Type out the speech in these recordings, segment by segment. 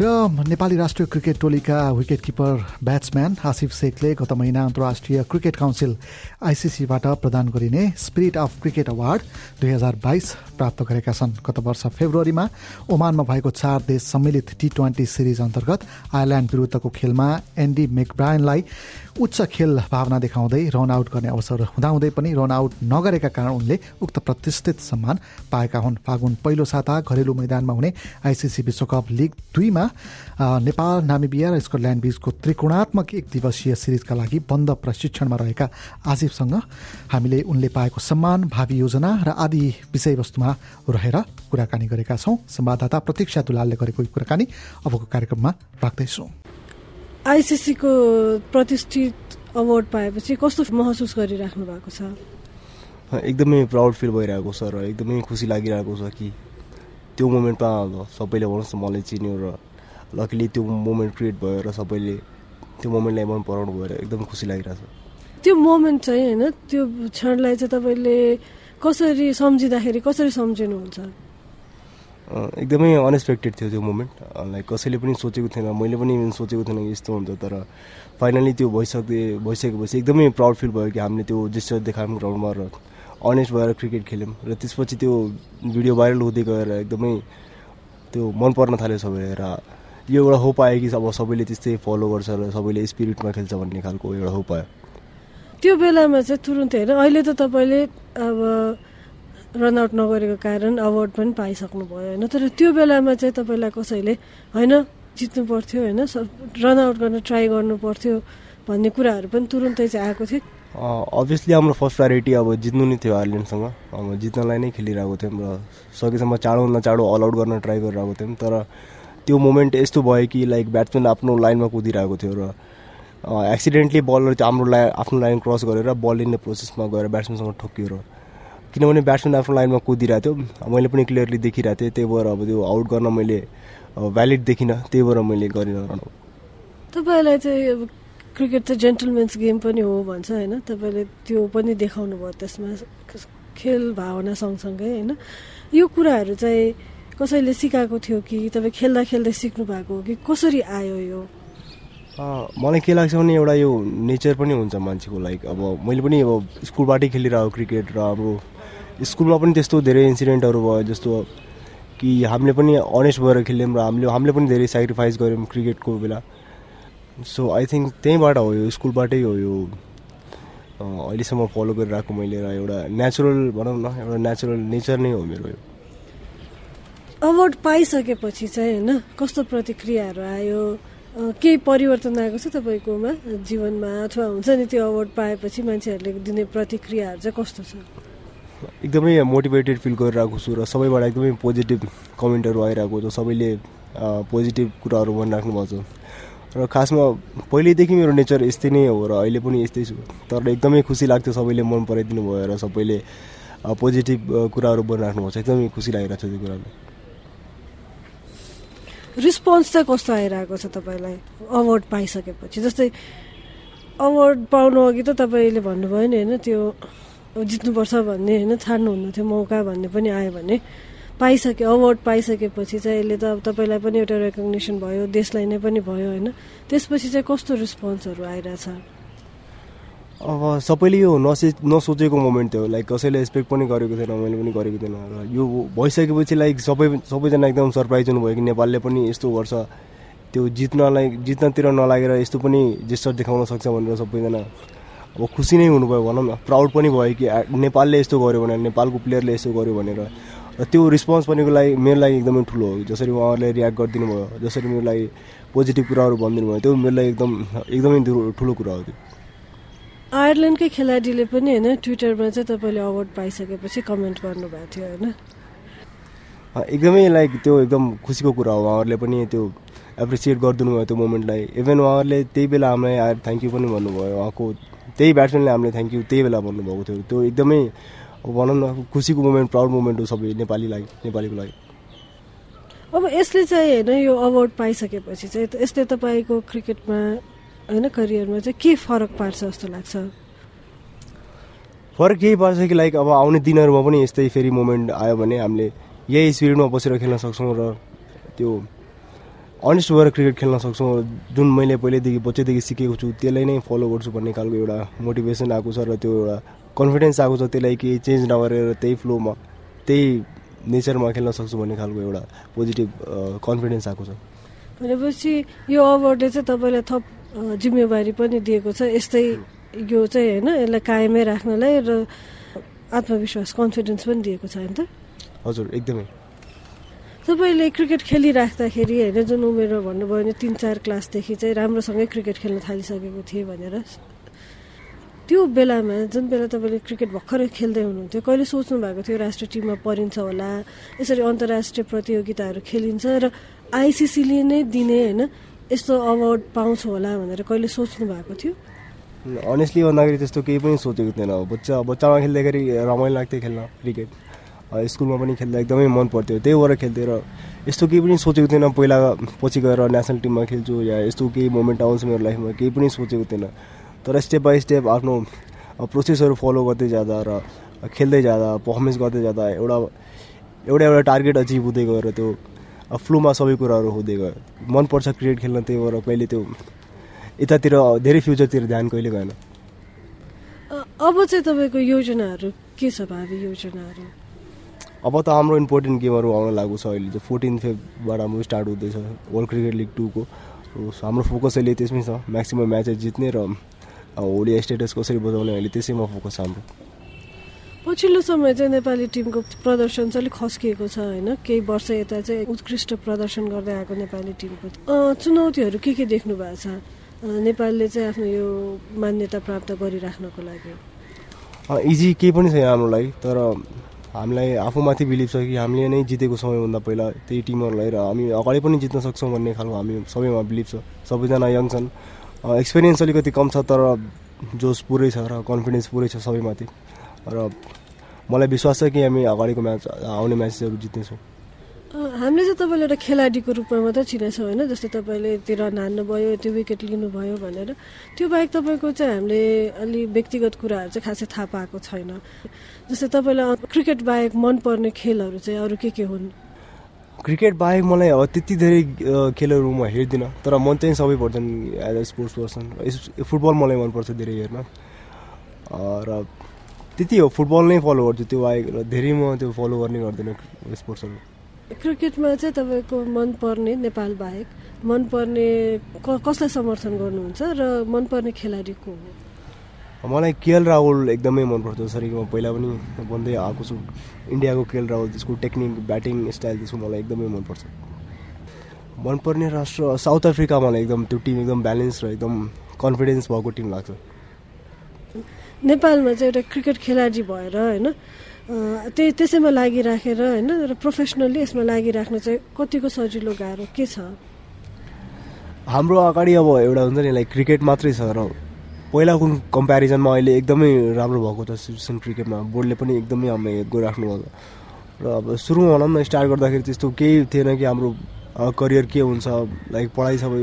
र नेपाली राष्ट्रिय क्रिकेट टोलीका विकेट किपर ब्याट्सम्यान आसिफ शेखले गत महिना अन्तर्राष्ट्रिय क्रिकेट काउन्सिल आइसिसीबाट प्रदान गरिने स्पिरिट अफ क्रिकेट अवार्ड दुई हजार बाइस प्राप्त गरेका छन्। गत वर्ष फेब्रुअरीमा ओमानमा भएको चार देश सम्मिलित टी ट्वेन्टी सिरिज अन्तर्गत आयरल्यान्ड विरुद्धको खेलमा एन्डी मेकब्रायनलाई उच्च खेल भावना देखाउँदै रन आउट गर्ने अवसर हुँदाहुँदै पनि रन आउट नगरेका कारण उनले उक्त प्रतिष्ठित सम्मान पाएका हुन्। फागुन पहिलो साता घरेलु मैदानमा हुने आइसिसी विश्वकप लिग दुईमा नेपाल नामिबिया र स्कटल्यान्ड बीचको त्रिकोणात्मक एक दिवसीय सिरिजका लागि बन्द प्रशिक्षणमा रहेका आसिफसँग हामीले उनले पाएको सम्मान भावी योजना र आदि विषयवस्तुमा रहेर कुराकानी गरेका छौँ। संवाददाता प्रतीक्षा दुलालले गरेको कुराकानी अबको कार्यक्रममा राख्दैछौँ। आइसिसीको प्रतिष्ठित अवार्ड पाएपछि कस्तो महसुस गरिराख्नु भएको छ? एकदमै प्राउड फिल भइरहेको छ र एकदमै खुसी लागिरहेको छ कि त्यो मोमेन्टमा सबैले भन्नुहोस् न मलाई चिन्यो र लकिली त्यो मोमेन्ट क्रिएट भयो र सबैले त्यो मोमेन्टलाई मन पराउनु भएर एकदम खुसी लागिरहेको छ त्यो मोमेन्ट चाहिँ होइन त्यो क्षणलाई चाहिँ तपाईँले कसरी सम्झिँदाखेरि कसरी सम्झिनुहुन्छ? एकदमै अनएक्सपेक्टेड थियो त्यो मोमेन्ट लाइक कसैले पनि सोचेको थिएन मैले पनि सोचेको थिएन यस्तो हुन्छ तर फाइनली त्यो भइसके भइसकेपछि एकदमै प्राउड फिल भयो कि हामीले त्यो जेस्टर देखायौँ ग्राउन्डमा र अनेस्ट भएर क्रिकेट खेल्यौँ। र त्यसपछि त्यो भिडियो भाइरल हुँदै गएर एकदमै त्यो मन पर्न थाल्यो सबैले र यो एउटा होप आयो कि अब सबैले त्यस्तै फलो गर्छ र सबैले स्पिरिटमा खेल्छ भन्ने खालको एउटा होप आयो। त्यो बेलामा चाहिँ तुरुन्तै होइन अहिले त तपाईँले अब रनआउट नगरेको कारण अवार्ड पनि पाइसक्नु भयो होइन तर त्यो बेलामा चाहिँ तपाईँलाई कसैले होइन जित्नु पर्थ्यो होइन रनआउट गर्न ट्राई गर्नु पर्थ्यो भन्ने कुराहरू पनि तुरुन्तै चाहिँ आएको थियो। अभियसली हाम्रो फर्स्ट प्रायोरिटी अब जित्नु नै थियो आयरल्यान्डसँग अब जित्नलाई नै खेलिरहेको थियौँ र सकेसम्म चाँडो अल आउट गर्न ट्राई गरिरहेको थियौँ तर त्यो मोमेन्ट यस्तो भयो कि लाइक ब्याट्सम्यान आफ्नो लाइनमा कुदिरहेको थियो र एक्सिडेन्टली बलर चाहिँ हाम्रो लाइन आफ्नो लाइन क्रस गरेर बल लिने प्रोसेसमा गएर ब्याट्सम्यानसँग ठोकियो र किनभने ब्याट्सम्यान आफ्नो लाइनमा कुदिरहेको थियो। मैले पनि क्लियरली देखिरहेको थिएँ त्यही भएर अब त्यो आउट गर्न मैले भ्यालिड देखिनँ त्यही भएर मैले गरिनँ। तपाईँलाई चाहिँ अब क्रिकेट त जेन्टलमेन्स गेम पनि हो भन्छ होइन? तपाईँले त्यो पनि देखाउनु भयो त्यसमा खेल भावना सँगसँगै होइन? यो कुराहरू चाहिँ कसैले सिकाएको थियो कि तपाईँ खेल्दा खेल्दै सिक्नु भएको हो कि कसरी आयो यो? मलाई के लाग्छ भने एउटा यो नेचर पनि हुन्छ मान्छेको लाइक अब मैले पनि अब स्कुलबाटै खेलिरहेको क्रिकेट र अब स्कुलमा पनि त्यस्तो धेरै इन्सिडेन्टहरू भयो जस्तो कि हामीले पनि अनेस्ट भएर खेल्यौँ र हामीले हामीले पनि धेरै सेक्रिफाइस गऱ्यौँ क्रिकेटको बेला। सो आई थिङ्क त्यहीँबाट हो यो स्कुलबाटै हो यो अहिलेसम्म फलो गरिरहेको मैले र एउटा नेचुरल भनौँ न एउटा नेचुरल नेचर नै हो मेरो यो। अवार्ड पाइसकेपछि चाहिँ होइन कस्तो प्रतिक्रियाहरू आयो? केही परिवर्तन आएको छ तपाईँकोमा जीवनमा? अथवा हुन्छ नि त्यो अवार्ड पाएपछि मान्छेहरूले दिने प्रतिक्रियाहरू चाहिँ कस्तो छ? एकदमै मोटिभेटेड फिल गरिरहेको छु र सबैबाट एकदमै पोजिटिभ कमेन्टहरू आइरहेको छ सबैले पोजिटिभ कुराहरू भनिराख्नु भएको छ। र खासमा पहिल्यैदेखि मेरो नेचर यस्तै नै हो र अहिले पनि यस्तै छु। तर एकदमै खुसी लाग्थ्यो सबैले मन पराइदिनु भयो र सबैले पोजिटिभ कुराहरू भनिराख्नु भएको छ। एकदमै खुसी लागिरहेको छ त्यो कुराले। रिस्पोन्स चाहिँ कस्तो आइरहेको छ तपाईँलाई? अवार्ड पाइसकेपछि जस्तै अवार्ड पाउनु अघि त तपाईँले भन्नुभयो नि होइन त्यो जित्नुपर्छ भन्ने होइन छाड्नुहुन्न थियो मौका भन्ने पनि आयो भने पाइसके अवार्ड पाइसकेपछि चाहिँ यसले त तपाईँलाई पनि एउटा रेकग्नेसन भयो देशलाई नै पनि भयो होइन। त्यसपछि चाहिँ कस्तो रिस्पोन्सहरू आइरहेछ? अब सबैले यो नसो नसोचेको मोमेन्ट थियो लाइक कसैले एक्सपेक्ट पनि गरेको थिएन मैले पनि गरेको थिएन। र यो भइसकेपछि लाइक सबै सबैजना एकदम सरप्राइज हुनुभयो कि नेपालले पनि यस्तो गर्छ। त्यो जित्नलाई जित्नतिर नलागेर यस्तो पनि जेस्टर देखाउन सक्छ भनेर सबैजना। अब खुसी नै हुनुभयो भनौँ न। प्राउड पनि भयो कि नेपालले यस्तो गर्यो भनेर नेपालको प्लेयरले यस्तो गर्यो भनेर। र त्यो रिस्पोन्स पनिको लागि मेरो लागि एकदमै ठुलो हो। जसरी उहाँहरूले रियाक्ट गरिदिनु भयो जसरी मेरो लागि पोजिटिभ कुराहरू भनिदिनु भयो त्यो मेरो लागि एकदम एकदमै ठुलो कुरा हो त्यो। आयरल्यान्डकै खेलाडीले पनि होइन ट्विटरमा चाहिँ तपाईँले अवार्ड पाइसकेपछि कमेन्ट गर्नुभएको थियो होइन। एकदमै लाइक त्यो एकदम खुसीको कुरा हो उहाँहरूले पनि त्यो एप्रिसिएट गरिदिनु भयो त्यो मोमेन्टलाई इभन उहाँहरूले त्यही बेला हामीलाई आएर थ्याङ्क यू पनि भन्नुभयो उहाँको त्यही ब्याट्सम्यानले हामीले थ्याङ्क यू त्यही बेला भन्नुभएको थियो। त्यो एकदमै भनौँ न खुसीको मोमेन्ट प्राउड मोमेन्ट हो सबै नेपालीलाई नेपालीको लागि। अब यसले चाहिँ होइन यो अवार्ड पाइसकेपछि चाहिँ यसले तपाईँको क्रिकेटमा होइन करियरमा चाहिँ के फरक पार्छ जस्तो लाग्छ? फरक केही पर्छ कि लाइक अब आउने दिनहरूमा पनि यस्तै फेरि मोमेन्ट आयो भने हामीले यही स्पिरिटमा बसेर खेल्न सक्छौँ र त्यो अनेस्ट भएर क्रिकेट खेल्न सक्छौँ। जुन मैले पहिल्यैदेखि बच्चैदेखि सिकेको छु त्यसलाई नै फलो गर्छु भन्ने खालको एउटा मोटिभेसन आएको छ र त्यो एउटा कन्फिडेन्स आएको छ त्यसलाई केही चेन्ज नगरेर त्यही फ्लोमा त्यही नेचरमा खेल्न सक्छु भन्ने खालको एउटा पोजिटिभ कन्फिडेन्स आएको छ। भनेपछि यो अवार्डले चाहिँ तपाईँलाई थप जिम्मेवारी पनि दिएको छ। यस्तै यो चाहिँ होइन यसलाई कायमै राख्नलाई र आत्मविश्वास कन्फिडेन्स पनि दिएको छ होइन त? हजुर एकदमै। तपाईँले क्रिकेट खेलिराख्दाखेरि होइन जुन उमेरमा भन्नुभयो भने तिन चार क्लासदेखि चाहिँ राम्रोसँगै क्रिकेट खेल्न थालिसकेको थिएँ भनेर। त्यो बेलामा जुन बेला तपाईँले क्रिकेट भर्खरै खेल्दै हुनुहुन्थ्यो कहिले सोच्नु भएको थियो राष्ट्रिय टिममा परिन्छ होला? यसरी अन्तर्राष्ट्रिय प्रतियोगिताहरू खेलिन्छ र आइसिसीले नै दिने होइन यस्तो अवार्ड पाउँछ होला भनेर कहिले सोच्नु भएको थियो? अनेस्टली भन्दाखेरि त्यस्तो केही पनि सोचेको थिएन। बच्चा बच्चामा खेल्दाखेरि रमाइलो लाग्थ्यो खेल्न क्रिकेट स्कुलमा पनि खेल्दा एकदमै मन पर्थ्यो। त्यही भएर खेल्थेँ र यस्तो केही पनि सोचेको थिएन। पहिला पछि गएर नेसनल टिममा खेल्छु या यस्तो केही मोमेन्ट आउँछ मेरो लाइफमा केही पनि सोचेको थिएन। तर स्टेप बाई स्टेप आफ्नो प्रोसेसहरू फलो गर्दै जाँदा र खेल्दै जाँदा पर्फर्मेन्स गर्दै जाँदा एउटा एउटा एउटा टार्गेट अचिभ हुँदै गएर त्यो फ्लोमा सबै कुराहरू हुँदै गयो। मनपर्छ क्रिकेट खेल्न त्यही भएर कहिले त्यो यतातिर धेरै फ्युचरतिर ध्यान कहिले गएन। अब चाहिँ तपाईँको योजनाहरू के छ भावी योजनाहरू? अब त हाम्रो इम्पोर्टेन्ट गेमहरू आउन लागेको छ अहिले चाहिँ। फोर्टिन फेबबाट हाम्रो स्टार्ट हुँदैछ वर्ल्ड क्रिकेट लिग टूको हाम्रो फोकस अहिले त्यसमै छ। म्याक्सिमम् म्याचेस जित्ने र होली स्टेटस कसरी बजाउने अहिले त्यसैमा फोकस छ हाम्रो। पछिल्लो समय चाहिँ नेपाली टिमको प्रदर्शन चाहिँ अलिक खस्किएको छ होइन? केही वर्ष यता चाहिँ उत्कृष्ट प्रदर्शन गर्दै आएको नेपाली टिमको। चुनौतीहरू के के देख्नु भएको छ? नेपालले चाहिँ आफ्नो यो मान्यता प्राप्त गरिराख्नको लागि। इजी केही पनि छैन हाम्रो लागि तर हामीलाई आफूमाथि बिलिभ छ कि हामीले नै जितेको समयभन्दा पहिला त्यही टिमहरूलाई र हामी अगाडि पनि जित्न सक्छौँ भन्ने खालको हामी सबैमा बिलिभ छ। सबैजना यङ छन्। एक्सपिरियन्स अलिकति कम छ तर जोस पुरै छ र कन्फिडेन्स पुरै छ सबैमाथि। र मलाई विश्वास छ कि हामी अगाडिको म्याच आउने म्याचेसहरू जित्नेछौँ। हामीले चाहिँ तपाईँले एउटा खेलाडीको रूपमा मात्रै चिनेछौँ होइन जस्तै तपाईँले त्यो रन हान्नुभयो त्यो विकेट लिनुभयो भनेर। त्यो बाहेक तपाईँको चाहिँ हामीले अलि व्यक्तिगत कुराहरू चाहिँ खासै थाहा पाएको छैन। जस्तै तपाईँलाई क्रिकेट बाहेक मनपर्ने खेलहरू चाहिँ अरू के के हुन्? क्रिकेट बाहेक मलाई अब त्यति धेरै खेलहरू म हेर्दिनँ तर मन चाहिँ सबै पर्छन् as a sports person football मलाई मनपर्छ धेरै हेर्न। र त्यति हो फुटबल नै फलो गर्छु त्यो बाहेक धेरै म त्यो फलो गर्ने गर्दिनँ स्पोर्ट्सहरू क्रिकेटमा चाहिँ तपाईँको मनपर्ने नेपाल बाहेक मनपर्ने कसलाई समर्थन गर्नुहुन्छ र मनपर्ने खेलाडी को हो? मलाई केएल राहुल एकदमै मनपर्छ जसरी म पहिला पनि भन्दै आएको छु। इन्डियाको केएल राहुल त्यसको टेक्निक ब्याटिङ स्टाइल त्यसको मलाई एकदमै मनपर्छ। मनपर्ने राष्ट्र साउथ अफ्रिका मलाई एकदम त्यो टिम एकदम ब्यालेन्स र एकदम कन्फिडेन्स भएको टिम लाग्छ। नेपालमा चाहिँ एउटा क्रिकेट खेलाडी भएर होइन त्यही त्यसैमा लागिराखेर होइन र प्रोफेसनल्ली यसमा लागिराख्नु चाहिँ कतिको सजिलो गाह्रो के छ? हाम्रो अगाडि अब एउटा हुन्छ नि लाइक क्रिकेट मात्रै छ र पहिलाको कम्पेरिजनमा अहिले एकदमै राम्रो भएको छ सिटिजन क्रिकेटमा बोर्डले पनि एकदमै हेल्प गरिराख्नु भएको र अब सुरुमा भनौँ न स्टार्ट गर्दाखेरि त्यस्तो केही थिएन कि हाम्रो करियर के हुन्छ लाइक पढाइ सबै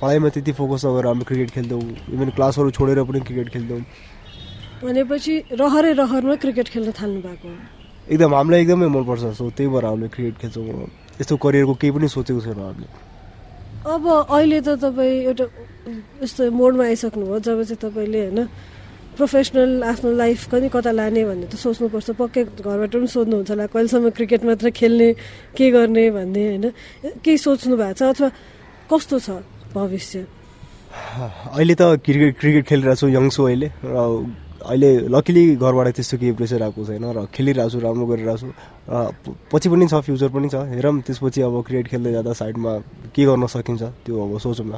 पढाइमा त्यति फोकस नगरेर हाम्रो क्रिकेट खेल्थ्यौँ। इभन क्लासहरू छोडेर पनि क्रिकेट खेल्थ्यौँ। भनेपछि रहरै रहरमा क्रिकेट खेल्न थाल्नु भएको एकदम हामीलाई एकदमै मनपर्छ सो त्यही भएर हामीले क्रिकेट खेल्छौँ। यस्तो करियरको केही पनि सोचेको छैन हामीले। अब अहिले त तपाईँ एउटा यस्तो मोडमा आइसक्नुभयो जब चाहिँ तपाईँले होइन प्रोफेसनल आफ्नो लाइफ पनि कता लाने भन्ने त सोच्नुपर्छ। पक्कै घरबाट पनि सोध्नुहुन्छ होला कहिलेसम्म क्रिकेट मात्र खेल्ने के गर्ने भन्ने होइन। केही सोच्नु भएको छ अथवा कस्तो छ भविष्य? अहिले त क्रिकेट क्रिकेट खेलिरहेको छु यङ छु अहिले र अहिले लकिली घरबाट त्यस्तो केही प्रेसर आएको छैन र खेलिरहेको छु राम्रो गरिरहेको छु र पछि पनि छ फ्युचर पनि छ। हेरौँ त्यसपछि अब क्रिकेट खेल्दै जाँदा साइडमा के गर्न सकिन्छ त्यो अब सोचौँ न।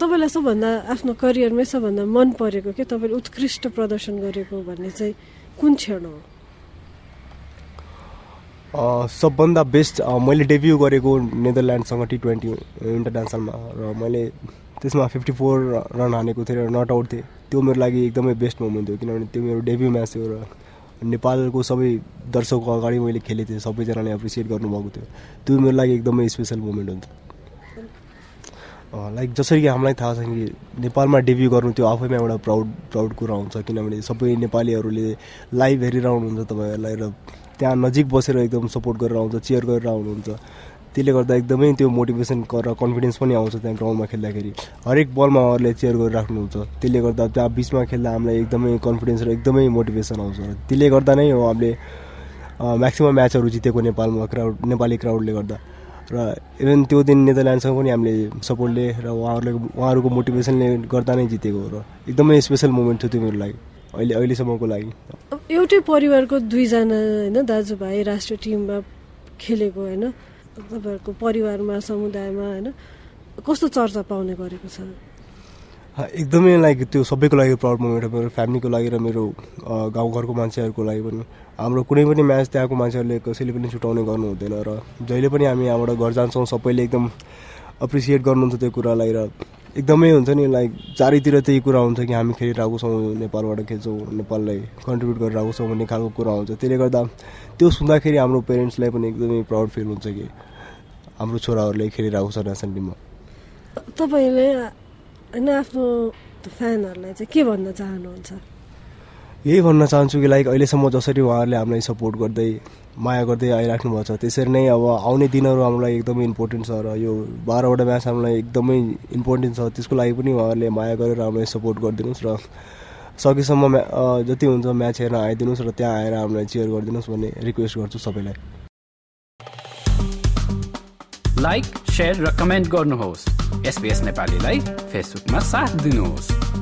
तपाईँलाई सबभन्दा आफ्नो करियरमै सबभन्दा मन परेको के? तपाईँले उत्कृष्ट प्रदर्शन गरेको भन्ने चाहिँ कुन क्षण हो? सबभन्दा बेस्ट मैले डेब्यु गरेको नेदरल्यान्डसँग टी ट्वेन्टी इन्टरनेसनलमा। र मैले त्यसमा फिफ्टी फोर रन हानेको थिएँ र नट आउट थिएँ। त्यो मेरो लागि एकदमै बेस्ट मोमेन्ट थियो किनभने त्यो मेरो डेब्यु म्याच थियो र नेपालको सबै दर्शकको अगाडि मैले खेलेको थिएँ सबैजनाले एप्रिसिएट गर्नुभएको थियो। त्यो मेरो लागि एकदमै स्पेसल मोमेन्ट हुन्थ्यो लाइक जसरी कि हामीलाई थाहा छ कि नेपालमा डेब्यू गर्नु त्यो आफैमा एउटा प्राउड प्राउड कुरा हुन्छ किनभने सबै नेपालीहरूले लाइभ हेरेर आउनुहुन्छ तपाईँहरूलाई र त्यहाँ नजिक बसेर एकदम सपोर्ट गरेर आउँछ चियर गरेर आउनुहुन्छ। त्यसले गर्दा एकदमै त्यो मोटिभेसन र कन्फिडेन्स पनि आउँछ त्यहाँ ग्राउन्डमा खेल्दाखेरि। हरेक बलमा उहाँहरूले चेयर गरेर राख्नुहुन्छ। त्यसले गर्दा त्यहाँ बिचमा खेल्दा हामीलाई एकदमै कन्फिडेन्स र एकदमै मोटिभेसन आउँछ। र त्यसले गर्दा नै हामीले म्याक्सिमम् म्याचहरू जितेको नेपालमा क्राउड नेपाली क्राउडले गर्दा। र इभन त्यो दिन नेदरल्यान्डसँग पनि हामीले सपोर्टले र उहाँहरूले उहाँहरूको मोटिभेसनले गर्दा नै जितेको हो। र एकदमै स्पेसल मोमेन्ट थियो त्यो मेरो लागि। अहिले अहिलेसम्मको लागि? एउटै परिवारको दुईजना होइन दाजुभाइ राष्ट्रिय टिममा खेलेको होइन तपाईँहरूको परिवारमा समुदायमा होइन कस्तो चर्चा पाउने गरेको छ? एकदमै लाइक त्यो सबैको लागि प्राउड मोमेन्ट हो मेरो फ्यामिलीको लागि र मेरो गाउँघरको मान्छेहरूको लागि पनि। हाम्रो कुनै पनि म्याच त्यहाँको मान्छेहरूले कसैले पनि छुट्याउने गर्नु हुँदैन र जहिले पनि हामी यहाँबाट घर जान्छौँ सबैले एकदम एप्रिसिएट गर्नुहुन्छ त्यो कुरालाई र एकदमै हुन्छ नि लाइक चारैतिर त्यही कुरा हुन्छ कि हामी खेलिरहेको छौँ नेपालबाट खेल्छौँ नेपाललाई कन्ट्रिब्युट गरेर आएको छौँ भन्ने खालको कुरा हुन्छ। त्यसले गर्दा त्यो सुन्दाखेरि हाम्रो पेरेन्ट्सलाई पनि एकदमै प्राउड फिल हुन्छ कि हाम्रो छोराहरूले खेलिरहेको छ नेसनल टिममा तपाईँले होइन आफ्नो फ्यानहरूलाई चाहिँ के भन्न चाहनुहुन्छ? यही भन्न चाहन्छु कि लाइक अहिलेसम्म जसरी उहाँहरूले हामीलाई सपोर्ट गर्दै माया गर्दै आइराख्नु भएको छ त्यसरी नै अब आउने दिनहरू हाम्रो लागि एकदमै इम्पोर्टेन्ट छ र यो बाह्रवटा म्याच हामीलाई एकदमै इम्पोर्टेन्ट छ त्यसको लागि पनि उहाँहरूले माया गरेर हामीलाई सपोर्ट गरिदिनुहोस् र सकेसम्म म्या जति हुन्छ म्याच हेर्न आइदिनुहोस् र त्यहाँ आएर हामीलाई चेयर गरिदिनुहोस् भन्ने रिक्वेस्ट गर्छु सबैलाई। लाइक सेयर र कमेन्ट गर्नुहोस्। नेपालीलाई फेसबुकमा साथ दिनुहोस्।